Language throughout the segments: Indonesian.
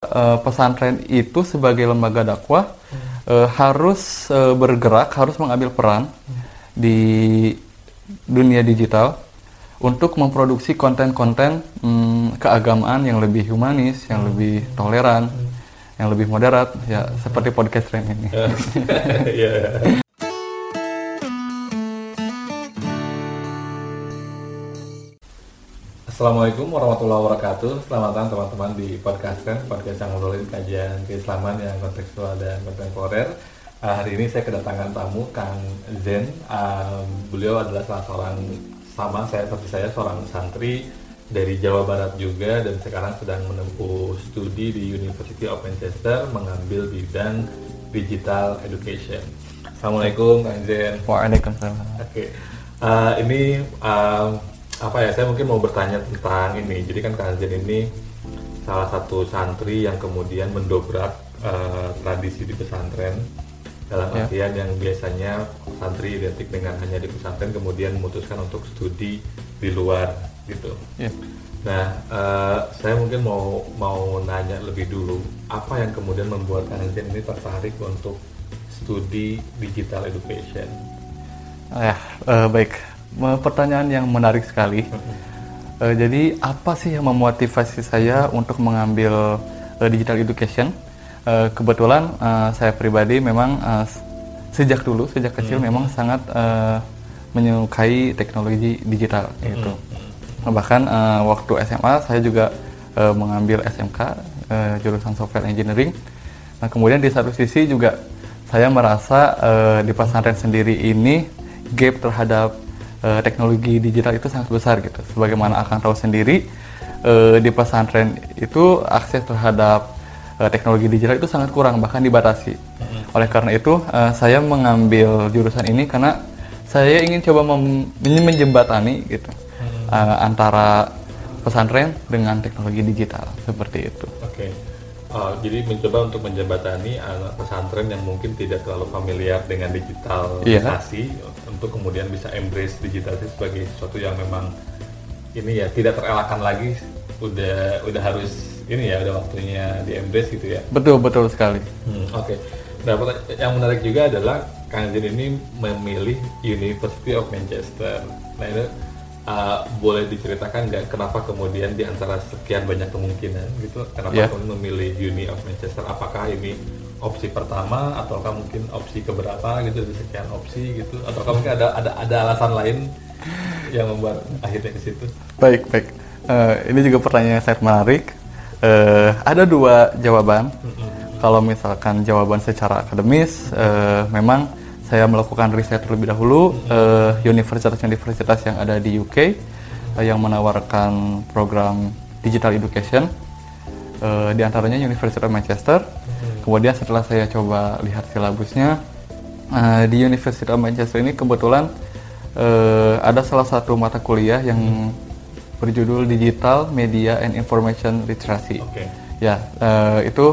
eh, pesantren itu sebagai lembaga dakwah eh, harus eh, bergerak, harus mengambil peran di dunia digital untuk memproduksi konten-konten mm, keagamaan yang lebih humanis, yang lebih toleran, yang lebih moderat, ya seperti podcast ini. Iya. Assalamualaikum warahmatullahi wabarakatuh. Selamat datang teman-teman di podcast kan, podcast yang ngobrolin kajian keislaman yang kontekstual dan kontemporer. Uh, hari ini saya kedatangan tamu Kang Zen. Um, beliau adalah salah seorang sama saya seperti saya seorang santri dari Jawa Barat juga dan sekarang sedang menempuh studi di University of Manchester mengambil bidang digital education. Assalamualaikum Kang Zen. Waalaikumsalam. Oke, Uh, ini um, apa ya? Saya mungkin mau bertanya tentang ini. Jadi kan Zen ini salah satu santri yang kemudian mendobrak uh, tradisi di pesantren dalam Ya. artian yang biasanya santri identik dengan hanya di pesantren kemudian memutuskan untuk studi di luar gitu. Ya. Nah, eh, saya mungkin mau mau nanya lebih dulu apa yang kemudian membuat Kang Zen ini tertarik untuk studi digital education. Ya, eh, baik. Pertanyaan yang menarik sekali. Eh, jadi apa sih yang memotivasi saya untuk mengambil eh, digital education? Eh, kebetulan saya pribadi memang sejak dulu, sejak kecil memang sangat menyukai teknologi digital gitu. Bahkan waktu SMA saya juga mengambil SMK jurusan software engineering. Nah kemudian di satu sisi juga saya merasa eh, di pesantren sendiri ini gap terhadap eh, teknologi digital itu sangat besar gitu. Sebagaimana akan tahu sendiri eh, di pesantren itu akses terhadap eh, teknologi digital itu sangat kurang bahkan dibatasi. Oleh karena itu eh, saya mengambil jurusan ini karena saya ingin coba menjembatani gitu eh, antara pesantren dengan teknologi digital seperti itu. Oke. Uh, jadi mencoba untuk menjembatani anak pesantren yang mungkin tidak terlalu familiar dengan digitalisasi untuk kemudian bisa embrace digitalisasi sebagai sesuatu yang memang ini ya tidak terelakkan lagi udah udah harus ini ya udah waktunya di embrace gitu ya. Betul betul sekali. Hmm, Oke. Nah, pertanya- yang menarik juga adalah Kang Jin ini memilih University of Manchester. Nah, itu uh, boleh diceritakan nggak kenapa kemudian di antara sekian banyak kemungkinan gitu, kenapa Ya. kemudian memilih Uni of Manchester? Apakah ini opsi pertama ataukah mungkin opsi keberapa gitu dari sekian opsi gitu? Ataukah mungkin ada ada ada alasan lain yang membuat akhirnya ke situ? Baik baik. Eh, ini juga pertanyaan yang sangat menarik. Eh, ada dua jawaban. Kalau misalkan jawaban secara akademis, eh, memang saya melakukan riset terlebih dahulu eh, universitas-universitas yang ada di UK eh, yang menawarkan program digital education. Eh, di antaranya University of Manchester. Kemudian setelah saya coba lihat silabusnya eh, di University of Manchester ini kebetulan eh, ada salah satu mata kuliah yang berjudul Digital Media and Information Literacy. Oke. Ya, eh, itu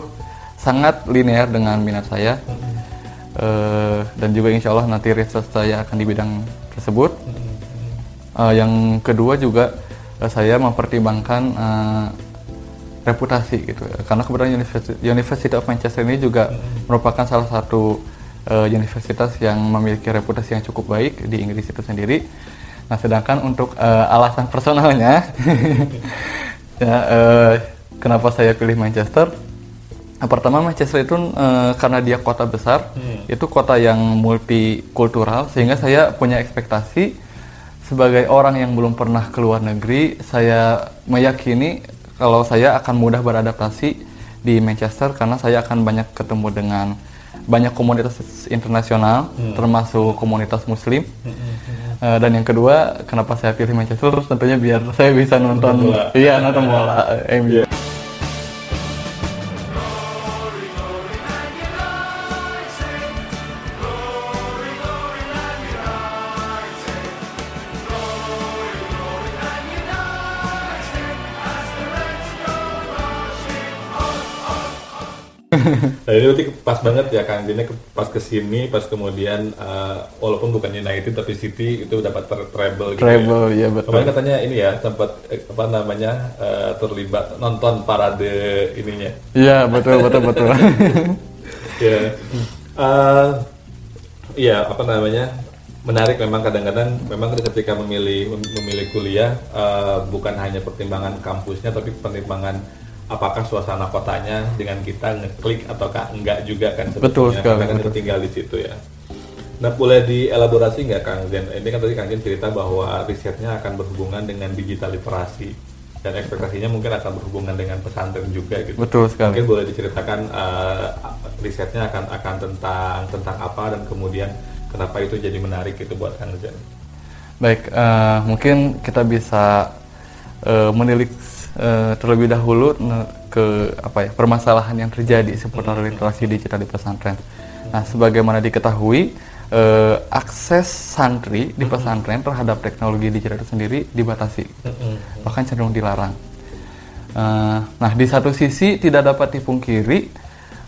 sangat linear dengan minat saya. Eh, dan juga insya Allah nanti riset saya akan di bidang tersebut. Eh, yang kedua juga saya mempertimbangkan eh, reputasi gitu karena kebetulan University, University of Manchester ini juga merupakan salah satu eh, universitas yang memiliki reputasi yang cukup baik di Inggris itu sendiri. Nah sedangkan untuk eh, alasan personalnya ya eh, kenapa saya pilih Manchester? Nah, pertama Manchester itu eh, karena dia kota besar, itu kota yang multikultural sehingga saya punya ekspektasi sebagai orang yang belum pernah ke luar negeri, saya meyakini kalau saya akan mudah beradaptasi di Manchester karena saya akan banyak ketemu dengan banyak komunitas internasional, termasuk komunitas Muslim. Eh, dan yang kedua, kenapa saya pilih Manchester? Tentunya biar saya bisa nonton, bola. iya nonton bola MU. nah ini berarti pas banget ya Kang Dina pas ke sini pas kemudian uh, walaupun bukan United tapi City itu dapat ter treble gitu treble ya, ya betul. Kemarin katanya ini ya sempat eh, apa namanya uh, terlibat nonton parade ininya. Iya betul betul betul. Ya. Uh, ya apa namanya menarik memang kadang-kadang memang ketika memilih memilih kuliah uh, bukan hanya pertimbangan kampusnya tapi pertimbangan apakah suasana kotanya dengan kita ngeklik ataukah enggak juga kan sebetulnya betul sekali, karena kan tinggal di situ ya. Nah boleh dielaborasi nggak Kang Zen? Ini kan tadi Kang Zen cerita bahwa risetnya akan berhubungan dengan digital literasi dan ekspektasinya mungkin akan berhubungan dengan pesantren juga gitu. Betul sekali. Mungkin boleh diceritakan uh, risetnya akan akan tentang tentang apa dan kemudian kenapa itu jadi menarik itu buat Kang Zen. Baik, uh, mungkin kita bisa uh, menilik uh, terlebih dahulu ke apa ya permasalahan yang terjadi seputar literasi digital di pesantren. Nah, sebagaimana diketahui, uh, akses santri di pesantren terhadap teknologi digital itu sendiri dibatasi, bahkan cenderung dilarang. Uh, nah, di satu sisi tidak dapat dipungkiri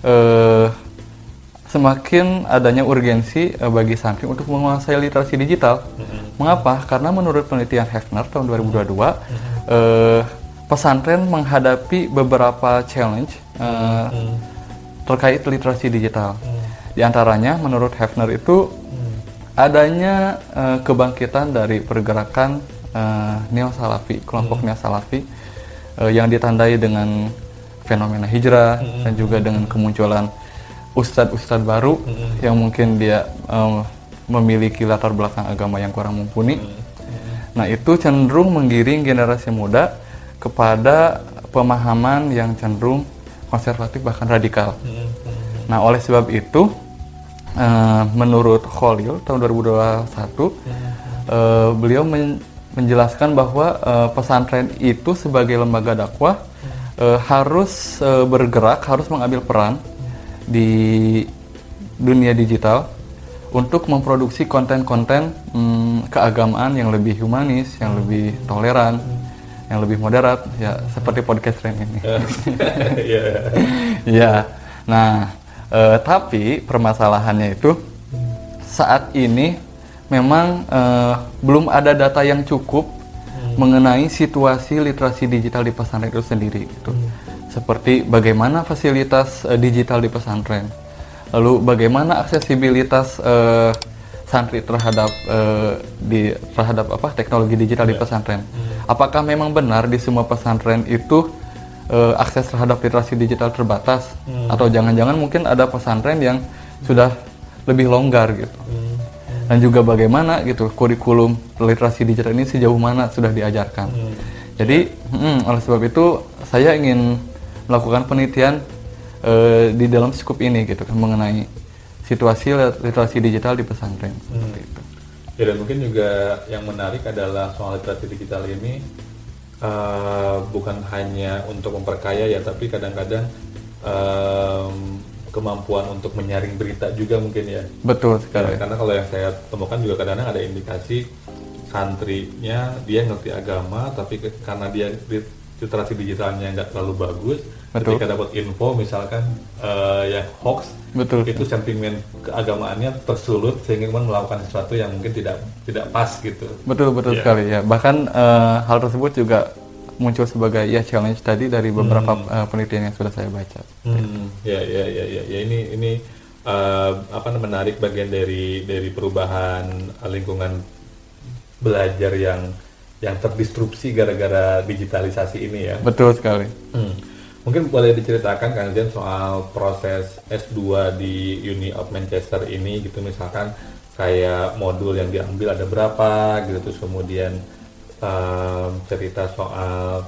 uh, semakin adanya urgensi uh, bagi santri untuk menguasai literasi digital. Mengapa? Karena menurut penelitian Hefner tahun 2022, uh, pesantren menghadapi beberapa challenge uh, hmm. terkait literasi digital. Hmm. Di antaranya, menurut Hefner itu hmm. adanya uh, kebangkitan dari pergerakan uh, neo salafi, kelompok hmm. neo salafi uh, yang ditandai dengan fenomena hijrah hmm. dan juga dengan kemunculan ustadz-ustadz baru hmm. yang mungkin dia um, memiliki latar belakang agama yang kurang mumpuni. Hmm. Nah, itu cenderung menggiring generasi muda kepada pemahaman yang cenderung konservatif bahkan radikal. Nah, oleh sebab itu, uh, menurut Khalil tahun 2021, uh, eh, beliau men menjelaskan bahwa uh, pesantren itu sebagai lembaga dakwah harus bergerak, harus mengambil peran di dunia digital untuk memproduksi konten-konten um, keagamaan yang lebih humanis, yang lebih toleran yang lebih moderat ya seperti podcast tren ini. Iya. ya. Nah, e, tapi permasalahannya itu saat ini memang e, belum ada data yang cukup hmm. mengenai situasi literasi digital di pesantren itu sendiri itu. Hmm. Seperti bagaimana fasilitas e, digital di pesantren. Lalu bagaimana aksesibilitas santri terhadap di terhadap apa teknologi digital yeah. di iya. pesantren. Hmm. Apakah memang benar di semua pesantren itu uh, akses terhadap literasi digital terbatas hmm. atau jangan-jangan mungkin ada pesantren yang sudah lebih longgar gitu. Hmm. Dan juga bagaimana gitu kurikulum literasi digital ini sejauh mana sudah diajarkan. Hmm. Jadi hmm, oleh sebab itu saya ingin melakukan penelitian uh, di dalam skup ini gitu kan mengenai situasi literasi digital di pesantren hmm. seperti itu. Ya dan mungkin juga yang menarik adalah soal literasi digital ini uh, bukan hanya untuk memperkaya ya, tapi kadang-kadang um, kemampuan untuk menyaring berita juga mungkin ya. Betul sekali. Ya, karena kalau yang saya temukan juga kadang-kadang ada indikasi santrinya dia ngerti agama, tapi karena dia literasi digitalnya nggak terlalu bagus, Betul. ketika dapat info misalkan uh, yang hoax Betul. itu sentimen keagamaannya tersulut sehingga melakukan sesuatu yang mungkin tidak tidak pas gitu betul betul yeah. sekali ya bahkan uh, hal tersebut juga muncul sebagai ya challenge tadi dari beberapa hmm. uh, penelitian yang sudah saya baca hmm. ya ya ya ya ya ini ini uh, apa menarik bagian dari dari perubahan lingkungan belajar yang yang terdisrupsi gara-gara digitalisasi ini ya. Betul sekali. Hmm. Mungkin boleh diceritakan Kang Jen soal proses S2 di Uni of Manchester ini gitu. Misalkan kayak modul yang diambil ada berapa gitu. Terus kemudian um, cerita soal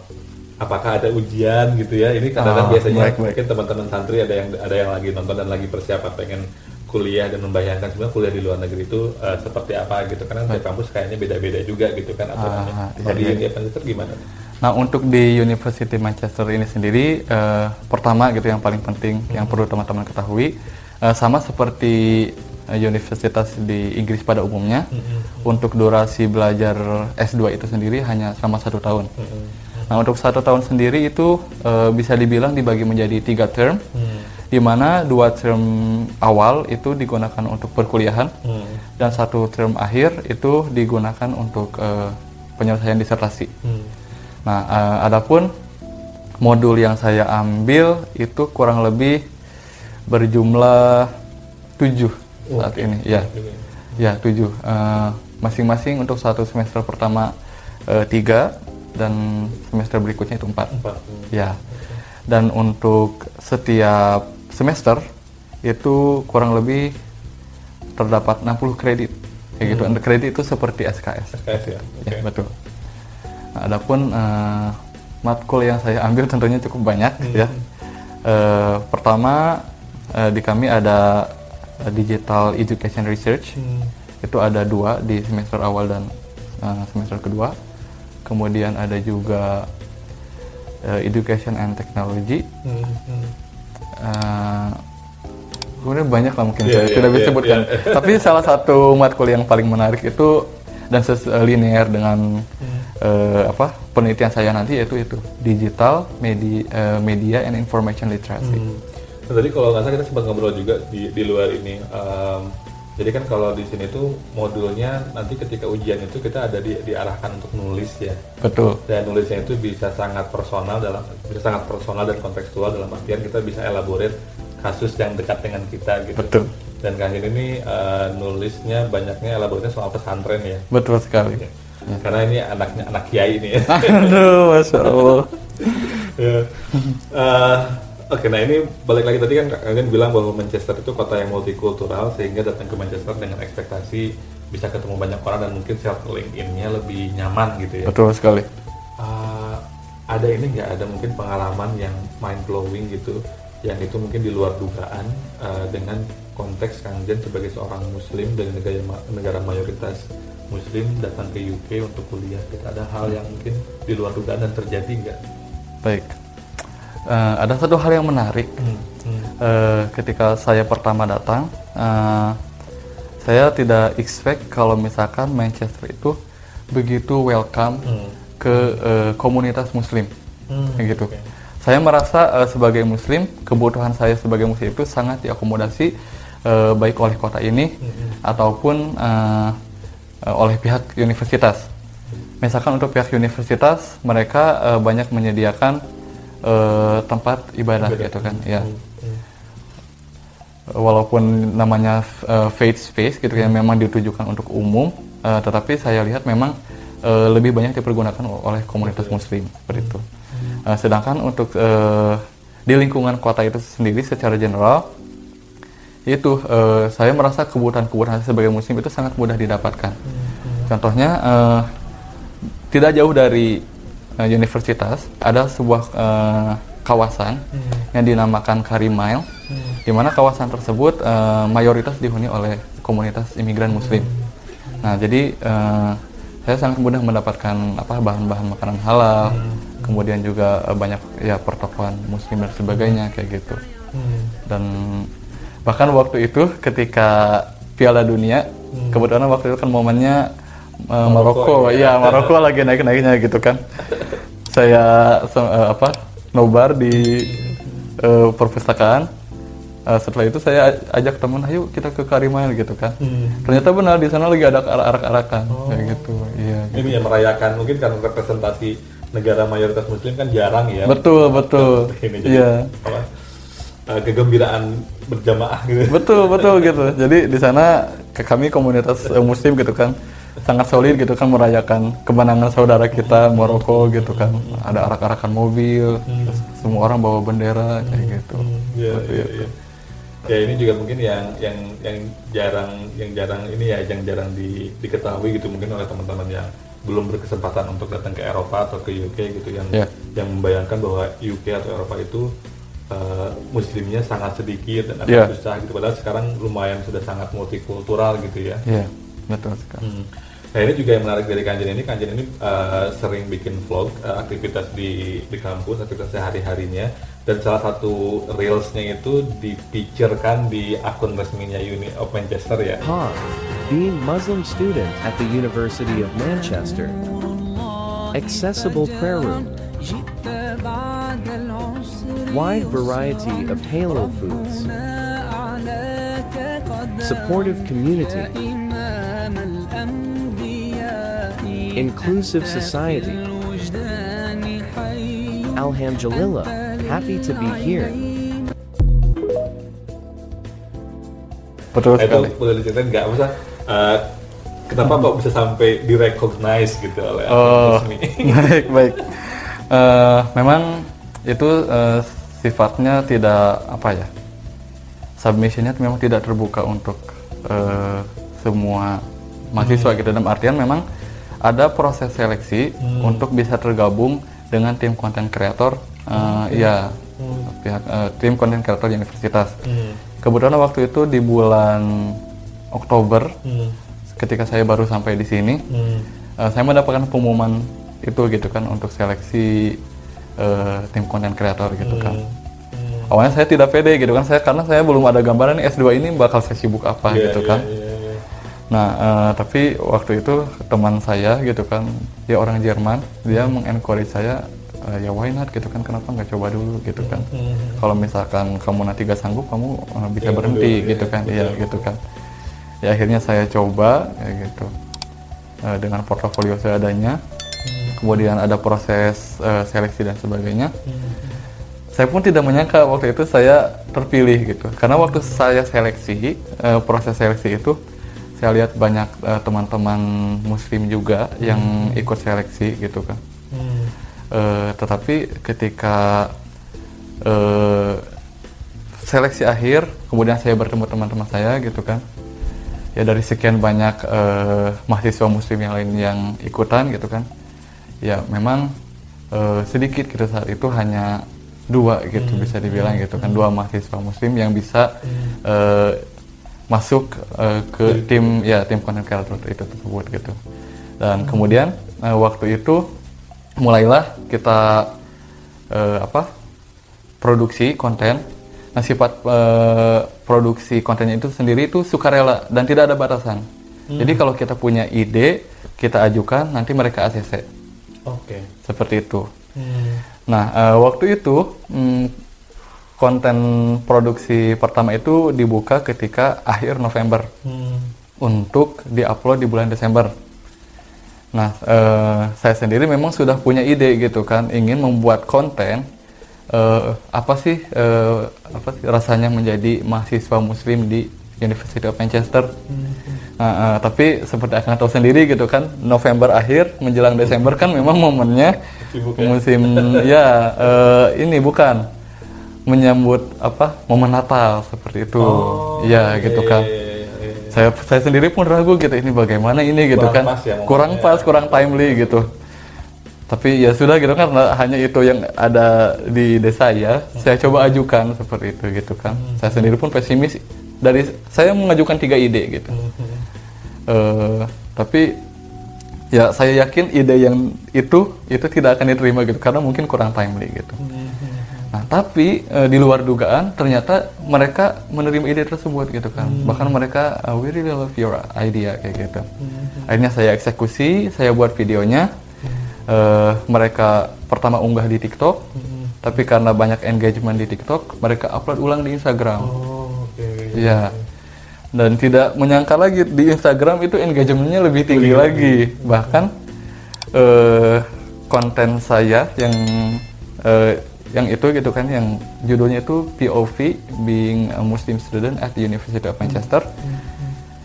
apakah ada ujian gitu ya. Ini kadang-kadang oh, biasanya baik, baik. mungkin teman-teman santri ada yang ada yang lagi nonton dan lagi persiapan pengen kuliah dan membayangkan sebenarnya kuliah di luar negeri itu uh, seperti apa gitu karena tiap kampus kayaknya beda-beda juga gitu kan aturannya. Ah, iya, di Uni of Manchester gimana? Nah untuk di University Manchester ini sendiri uh, pertama gitu yang paling penting hmm. yang perlu teman-teman ketahui uh, sama seperti uh, universitas di Inggris pada umumnya hmm. untuk durasi belajar S2 itu sendiri hanya selama satu tahun. Hmm. Nah untuk satu tahun sendiri itu uh, bisa dibilang dibagi menjadi tiga term. Hmm. Di mana dua term awal itu digunakan untuk perkuliahan hmm. dan satu term akhir itu digunakan untuk eh, penyelesaian disertasi. Hmm. Nah, eh, adapun modul yang saya ambil itu kurang lebih berjumlah tujuh saat ini, ya, ya tujuh. Eh, Masing-masing untuk satu semester pertama eh, tiga dan semester berikutnya itu empat. Empat. Ya. Dan untuk setiap semester itu kurang lebih terdapat 60 kredit. Kayak gitu. Dan kredit itu seperti SKS. SKS ya. Oke. Ya, betul. Nah, adapun eh, matkul yang saya ambil tentunya cukup banyak ya. Eh, pertama eh, di kami ada Digital Education Research. Hmm. Itu ada dua di semester awal dan eh, semester kedua. Kemudian ada juga eh, Education and Technology. Hmm. Hmm. Eh, kemudian banyak lah mungkin Iya, saya tidak bisa sebutkan. Tapi salah satu matkul yang paling menarik itu dan linear dengan Hmm. eh, apa penelitian saya nanti yaitu itu digital media media and information literacy. Hmm. Nah, tadi kalau nggak salah kita sempat ngobrol juga di, di luar ini. Em, jadi kan kalau di sini tuh modulnya nanti ketika ujian itu kita ada di, diarahkan untuk nulis ya. Betul. Dan nulisnya itu bisa sangat personal dalam bisa sangat personal dan kontekstual dalam artian kita bisa elaborate kasus yang dekat dengan kita gitu. Betul. Dan kali ini eh, nulisnya banyaknya elaboratnya soal pesantren ya. Betul sekali. Karena ini anaknya anak kiai nih ya. Aduh, masya Allah. Ya. Eh, Oke, nah ini balik lagi tadi kan kalian bilang bahwa Manchester itu kota yang multikultural sehingga datang ke Manchester dengan ekspektasi bisa ketemu banyak orang dan mungkin self LinkedIn-nya lebih nyaman gitu ya. Betul sekali. Eh, ada ini nggak ada mungkin pengalaman yang mind blowing gitu, yang itu mungkin di luar dugaan eh, dengan konteks Kang Jen sebagai seorang Muslim dari negara negara mayoritas Muslim datang ke UK untuk kuliah. Gitu. Ada hal yang mungkin di luar dugaan dan terjadi nggak? Baik. Eh, ada satu hal yang menarik Hmm, hmm. Eh, ketika saya pertama datang, eh, saya tidak expect kalau misalkan Manchester itu begitu welcome Hmm. ke eh, komunitas Muslim, Hmm, kayak gitu. oke. Saya merasa eh, sebagai Muslim, kebutuhan saya sebagai Muslim itu sangat diakomodasi eh, baik oleh kota ini ataupun eh, eh, oleh pihak universitas. Misalkan untuk pihak universitas, mereka eh, banyak menyediakan eh, tempat ibadah Ibadah. gitu kan, ya. Hmm. walaupun namanya uh, faith space gitu kan memang ditujukan untuk umum uh, tetapi saya lihat memang uh, lebih banyak dipergunakan oleh komunitas muslim seperti itu. Uh, sedangkan untuk uh, di lingkungan kota itu sendiri secara general itu uh, saya merasa kebutuhan-kebutuhan sebagai muslim itu sangat mudah didapatkan. Contohnya uh, tidak jauh dari uh, universitas ada sebuah uh, kawasan yang dinamakan Karimail di mana kawasan tersebut uh, mayoritas dihuni oleh komunitas imigran muslim. Nah, jadi uh, saya sangat mudah mendapatkan apa bahan-bahan makanan halal, kemudian juga uh, banyak ya pertokoan muslim dan sebagainya kayak gitu. Hmm. Dan bahkan waktu itu ketika Piala Dunia, kebetulan waktu itu kan momennya uh, Maroko, Maroko, ya. ya Maroko lagi naik-naiknya gitu kan. Saya uh, apa nobar di uh, perpustakaan. Uh, setelah itu saya aj- ajak teman, ayo kita ke Karimail gitu kan. Hmm. Ternyata benar di sana lagi ada arak-arakan kayak gitu. Iya. Ini yang merayakan mungkin karena representasi negara mayoritas muslim kan jarang ya. Betul, betul. Ini Iya. apa, kegembiraan berjamaah gitu. betul betul gitu jadi di sana ke kami komunitas muslim gitu kan sangat solid gitu kan merayakan kemenangan saudara kita Maroko gitu kan ada arak-arakan mobil terus semua orang bawa bendera kayak gitu Iya, Seperti iya, itu. iya. Ya ini juga mungkin yang yang yang jarang yang jarang ini ya yang jarang di, diketahui gitu mungkin oleh teman-teman yang belum berkesempatan untuk datang ke Eropa atau ke UK gitu yang Iya. yang membayangkan bahwa UK atau Eropa itu eh, muslimnya sangat sedikit dan agak Iya. susah gitu padahal sekarang lumayan sudah sangat multikultural gitu ya. Iya, Betul sekali. Hmm. Nah ini juga yang menarik dari Kanjen ini, Kanjen ini uh, sering bikin vlog uh, aktivitas di di kampus, aktivitas sehari harinya. Dan salah satu reelsnya itu dipicurkan di akun resminya Uni of Manchester ya. Hans, being Muslim student at the University of Manchester, accessible prayer room, wide variety of halal foods, supportive community. Inclusive society. Alhamdulillah, happy to be here. Betul itu sekali. boleh diceritain nggak masa eh, kenapa kok bisa sampai direcognize gitu oleh Oh, resmi? baik baik. Eh, memang itu eh, sifatnya tidak apa ya? Submissionnya memang tidak terbuka untuk eh, semua mahasiswa gitu. Dalam artian memang ada proses seleksi untuk bisa tergabung dengan tim konten kreator. eh, Ya, pihak eh, tim konten kreator universitas. Hmm. Kebetulan waktu itu di bulan Oktober, Hmm. ketika saya baru sampai di sini, Hmm. Uh, saya mendapatkan pengumuman itu gitu kan untuk seleksi uh, tim konten kreator gitu kan. Hmm. Awalnya saya tidak pede gitu kan, saya karena saya belum ada gambaran nih S2 ini bakal saya sibuk apa Iya, gitu iya, kan. iya. Nah, uh, tapi waktu itu teman saya gitu kan, dia orang Jerman, dia mengencourage saya, uh, ya why not gitu kan, kenapa nggak coba dulu gitu kan. Hmm. Kalau misalkan kamu nanti gak sanggup, kamu uh, bisa Ya, berhenti betul, gitu ya, kan, iya gitu kan. Ya akhirnya saya coba ya gitu Uh, dengan portofolio seadanya. Kemudian ada proses uh, seleksi dan sebagainya. Saya pun tidak menyangka waktu itu saya terpilih gitu. Karena waktu saya seleksi, uh, proses seleksi itu saya lihat banyak uh, teman-teman muslim juga yang ikut seleksi gitu kan. Hmm. Eh, tetapi ketika eh, seleksi akhir, kemudian saya bertemu teman-teman saya gitu kan, ya dari sekian banyak eh, mahasiswa muslim yang lain yang ikutan gitu kan, ya memang eh, sedikit gitu saat itu hanya dua gitu bisa dibilang gitu kan, dua mahasiswa muslim yang bisa eh, masuk eh, ke tim ya tim content creator itu tersebut gitu, dan kemudian eh, waktu itu mulailah kita eh, apa produksi konten. Nah sifat eh, produksi kontennya itu sendiri itu sukarela dan tidak ada batasan. Jadi kalau kita punya ide kita ajukan nanti mereka ACC Oke. seperti itu. Hmm. Nah eh, waktu itu mm, konten produksi pertama itu dibuka ketika akhir November Hmm. untuk diupload di bulan Desember. Nah, eh, saya sendiri memang sudah punya ide gitu kan, ingin membuat konten eh, apa sih eh, apa sih rasanya menjadi mahasiswa Muslim di University of Manchester. Nah, eh, tapi seperti akan tahu sendiri gitu kan, November akhir menjelang Desember kan memang momennya ya? musim ya eh, ini bukan menyambut apa momen Natal seperti itu, ya iya, gitu iya, kan. iya, iya, iya. saya saya sendiri pun ragu gitu ini bagaimana ini gitu Kurang kan. pas ya kurang pas kurang timely gitu. Tapi ya sudah gitu kan karena hanya itu yang ada di desa ya. Saya coba ajukan seperti itu gitu kan. Hmm. saya sendiri pun pesimis. Dari saya mengajukan tiga ide gitu. Hmm. Eh, tapi ya saya yakin ide yang itu itu tidak akan diterima gitu karena mungkin kurang timely gitu. Hmm. Nah, tapi eh, di luar dugaan ternyata mereka menerima ide tersebut gitu kan. Bahkan mereka uh, we really love your idea kayak gitu. Akhirnya saya eksekusi, saya buat videonya. Eh, mereka pertama unggah di TikTok, tapi karena banyak engagement di TikTok, mereka upload ulang di Instagram. Oh, oke. Iya. Dan tidak menyangka lagi di Instagram itu engagementnya lebih tinggi lagi. Bahkan eh, konten saya yang yang itu gitu kan, yang judulnya itu POV Being a Muslim Student at the University of Manchester,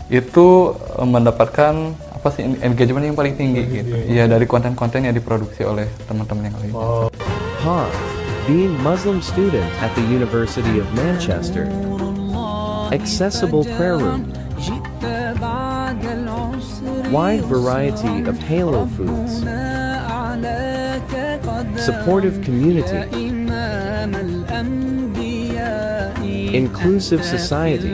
itu eh, mendapatkan apa sih engagement yang paling tinggi gitu. Iya dari konten-konten yang diproduksi oleh teman-teman yang lain. Oh, being Muslim student at the University of Manchester. Accessible prayer room. Wide variety of Halo foods. Supportive community. Inclusive society.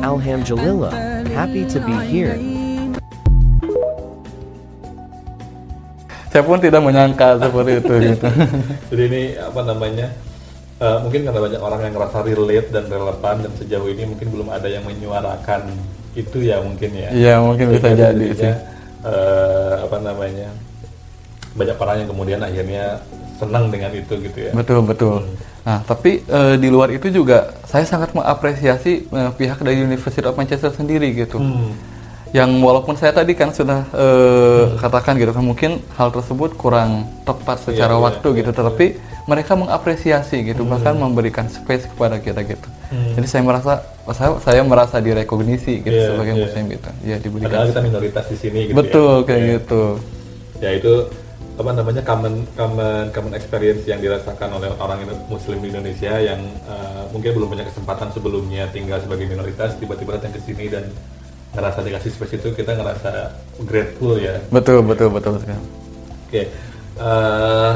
Alhamdulillah, happy to be here. Saya pun tidak menyangka seperti itu gitu. Jadi ini apa namanya? eh, mungkin karena banyak orang yang ngerasa relate dan relevan dan sejauh ini mungkin belum ada yang menyuarakan itu ya mungkin ya. Iya, mungkin bisa Sehingga jadi sih. eh, apa namanya? Banyak orang yang kemudian akhirnya senang dengan itu gitu ya. Betul betul. Nah, tapi eh, di luar itu juga saya sangat mengapresiasi eh, pihak dari University of Manchester sendiri gitu. Hmm. Yang walaupun saya tadi kan sudah eh, katakan gitu kan mungkin hal tersebut kurang tepat secara Iya, iya, waktu gitu, tetapi mereka mengapresiasi gitu, bahkan memberikan space kepada kita gitu. Jadi saya merasa saya, saya merasa direkognisi gitu Iya, sebagai iya. muslim gitu. Ya diberikan. Padahal kita minoritas di sini gitu Betul ya. kayak Ya. gitu. Ya itu apa namanya common common common experience yang dirasakan oleh orang Muslim di Indonesia yang eh, mungkin belum punya kesempatan sebelumnya tinggal sebagai minoritas tiba-tiba datang ke sini dan ngerasa dikasih space itu kita ngerasa grateful ya. Betul betul betul sekali. Oke. eh,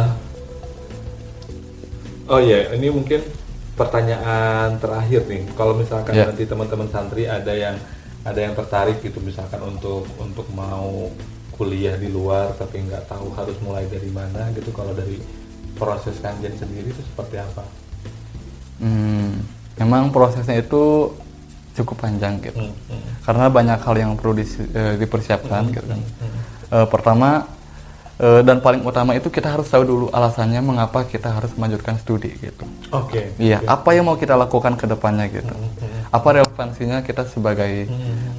oh ya, ini mungkin pertanyaan terakhir nih. Kalau misalkan Ya. nanti teman-teman santri ada yang ada yang tertarik gitu misalkan untuk untuk mau kuliah di luar tapi nggak tahu harus mulai dari mana gitu. Kalau dari proses kanjen sendiri itu seperti apa? Hmm, memang prosesnya itu cukup panjang gitu. Hmm, hmm, Karena banyak hal yang perlu dis- eh, dipersiapkan gitu kan. hmm. Eh, pertama eh, dan paling utama itu kita harus tahu dulu alasannya mengapa kita harus melanjutkan studi gitu. Oke. Iya, apa yang mau kita lakukan ke depannya gitu. Hmm, Apa relevansinya kita sebagai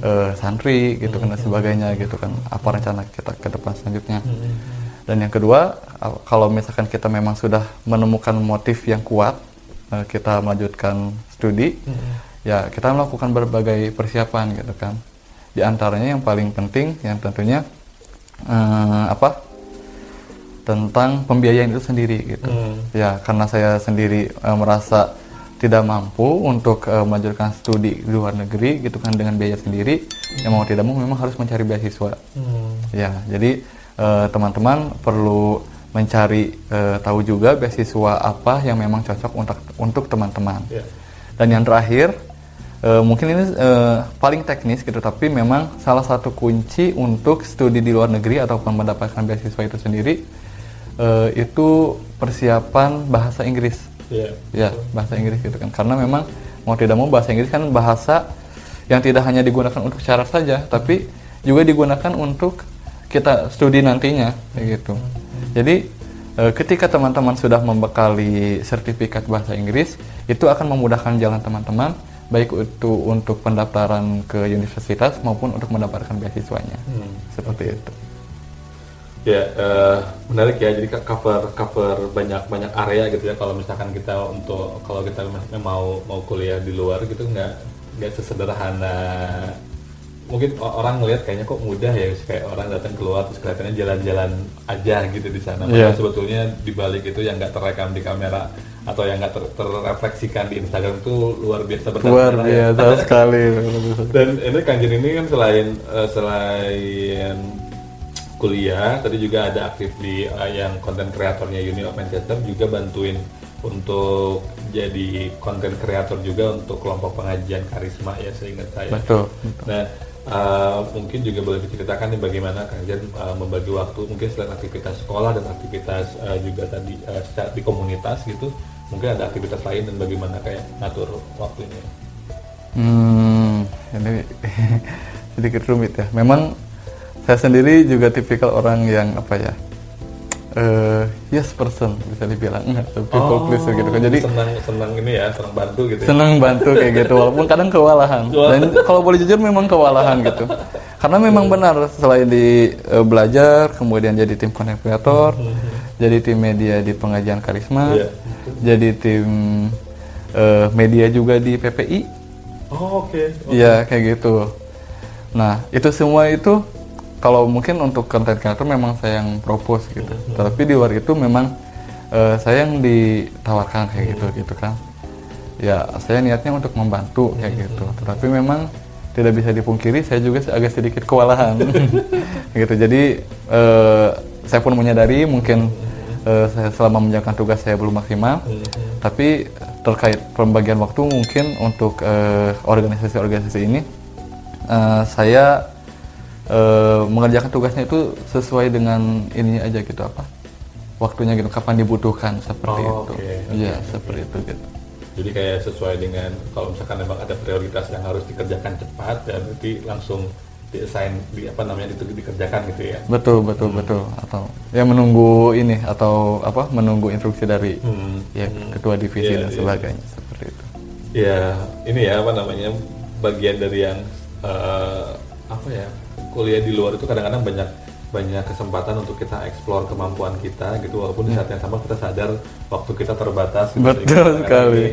eh, santri gitu kan dan sebagainya gitu kan. Apa rencana kita ke depan selanjutnya. Hmm, Dan yang kedua, kalau misalkan kita memang sudah menemukan motif yang kuat, eh, kita melanjutkan studi, ya kita melakukan berbagai persiapan gitu kan. Di antaranya yang paling penting, yang tentunya eh, apa? Tentang pembiayaan itu sendiri gitu. Hmm. Ya, karena saya sendiri eh, merasa tidak mampu untuk eh, melanjutkan studi di luar negeri gitu kan dengan biaya sendiri, ya mau tidak mau memang harus mencari beasiswa. Hmm. Ya, jadi eh, teman-teman perlu mencari tahu juga beasiswa apa yang memang cocok untuk untuk teman-teman. Ya. Dan yang terakhir, eh, mungkin ini eh, paling teknis gitu, tapi memang salah satu kunci untuk studi di luar negeri ataupun mendapatkan beasiswa itu sendiri eh, itu persiapan bahasa Inggris. Ya. Ya, bahasa Inggris gitu kan. Karena memang mau tidak mau bahasa Inggris kan bahasa yang tidak hanya digunakan untuk syarat saja, tapi juga digunakan untuk kita studi nantinya kayak gitu. Jadi eh, ketika teman-teman sudah membekali sertifikat bahasa Inggris, itu akan memudahkan jalan teman-teman baik itu untuk pendaftaran ke universitas maupun untuk mendapatkan beasiswanya. Hmm. Seperti itu. Ya, eh, menarik ya. Jadi cover cover banyak banyak area gitu ya. Kalau misalkan kita untuk kalau kita mau mau kuliah di luar gitu nggak nggak sesederhana. Mungkin orang ngelihat kayaknya kok mudah ya, kayak orang datang keluar terus kelihatannya jalan-jalan aja gitu di sana. Padahal Iya. sebetulnya di balik itu yang nggak terekam di kamera atau yang nggak ter- terrefleksikan di Instagram itu luar biasa Luar berdarah-darah ya. biasa sekali. Dan ini kanjeng ini kan selain eh, selain kuliah, tadi juga ada aktif di eh, yang konten kreatornya Uni of Manchester juga bantuin untuk jadi konten kreator juga untuk kelompok pengajian karisma ya seingat saya. Betul. betul. Nah, eh, mungkin juga boleh diceritakan nih bagaimana kalian eh, membagi waktu mungkin selain aktivitas sekolah dan aktivitas eh, juga tadi secara- di komunitas gitu, mungkin ada aktivitas lain dan bagaimana kayak ngatur waktunya. Hmm, ini sedikit rumit ya. Memang saya sendiri juga tipikal orang yang apa ya, eh yes person bisa dibilang, people pleaser gitu kan. Jadi senang senang ini ya senang bantu gitu ya. senang bantu kayak gitu, walaupun kadang kewalahan. Dan kalau boleh jujur memang kewalahan gitu. Karena memang benar selain di eh, belajar, kemudian jadi tim content creator, jadi tim media di pengajian karisma, Iya. jadi tim eh, media juga di PPI. oh oke Iya kayak gitu. Nah itu semua itu kalau mungkin untuk konten kreator memang saya yang propose gitu. Tapi di luar itu memang eh, saya yang ditawarkan kayak gitu gitu kan. Ya saya niatnya untuk membantu kayak gitu. Tetapi memang tidak bisa dipungkiri saya juga agak sedikit kewalahan. gitu. Jadi eh, saya pun menyadari mungkin eh, saya selama menjalankan tugas saya belum maksimal. Tapi terkait pembagian waktu mungkin untuk organisasi-organisasi ini eh, saya eh, mengerjakan tugasnya itu sesuai dengan ini aja gitu apa waktunya gitu kapan dibutuhkan seperti Oh, itu oke, iya oke. seperti itu gitu jadi kayak sesuai dengan kalau misalkan memang ada prioritas yang harus dikerjakan cepat ya berarti langsung diassign di apa namanya itu dikerjakan gitu ya. Betul, betul, betul. Atau ya menunggu ini atau apa? Menunggu instruksi dari Hmm. ya ketua divisi Iya, dan iya. sebagainya seperti itu. Ya, ini ya apa namanya bagian dari yang eh, apa ya kuliah di luar itu kadang-kadang banyak banyak kesempatan untuk kita eksplor kemampuan kita gitu walaupun di saat yang sama kita sadar waktu kita terbatas. gitu. Hmm. Betul sekali. ini,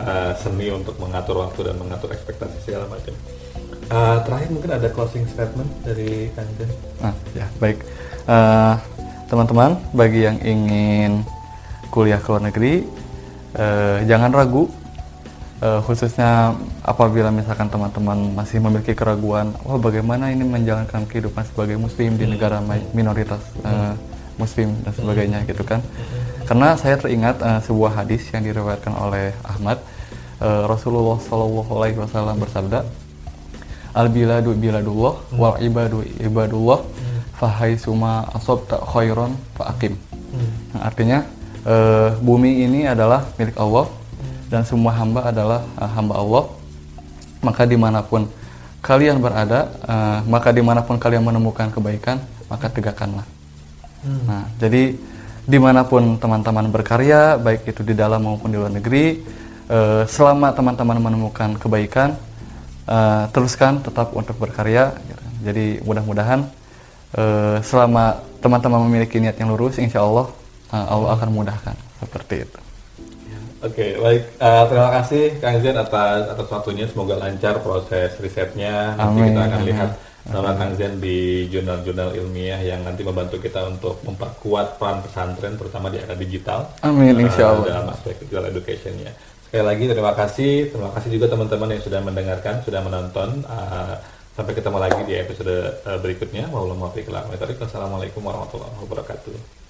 eh, seni untuk mengatur waktu dan mengatur ekspektasi segala macam. Eh, terakhir mungkin ada closing statement dari Kang Jen. Nah, ya baik. Eh, teman-teman, bagi yang ingin kuliah ke luar negeri, eh, jangan ragu. Eh, khususnya apabila misalkan teman-teman masih memiliki keraguan, wah bagaimana ini menjalankan kehidupan sebagai muslim di negara ma- minoritas eh, muslim dan sebagainya gitu kan. Karena saya teringat eh, sebuah hadis yang diriwayatkan oleh Ahmad, eh, Rasulullah Shallallahu Alaihi Wasallam bersabda, al biladu biladullah wal ibadu ibadullah fahai suma asobta khairon faakim artinya eh, bumi ini adalah milik Allah dan semua hamba adalah eh, hamba Allah maka di mana pun kalian berada eh, maka di mana pun kalian menemukan kebaikan maka tegakkanlah Nah, jadi di mana pun teman-teman berkarya, baik itu di dalam maupun di luar negeri, eh, selama teman-teman menemukan kebaikan, eh, teruskan tetap untuk berkarya. gitu. Jadi mudah-mudahan eh, selama teman-teman memiliki niat yang lurus, insya Allah eh, Allah akan memudahkan seperti itu. Oke, baik. Eh, terima kasih Kang Zen atas atas waktunya. Semoga lancar proses risetnya. Nanti Amin, kita akan amin. lihat nama Kang Zen di jurnal-jurnal ilmiah yang nanti membantu kita untuk memperkuat peran pesantren, terutama di era digital. Amin, eh, insya Allah. Dalam aspek digital education-nya. Sekali lagi terima kasih. Terima kasih juga teman-teman yang sudah mendengarkan, sudah menonton. Eh, sampai ketemu lagi di episode eh, berikutnya. Wassalamualaikum warahmatullahi wabarakatuh.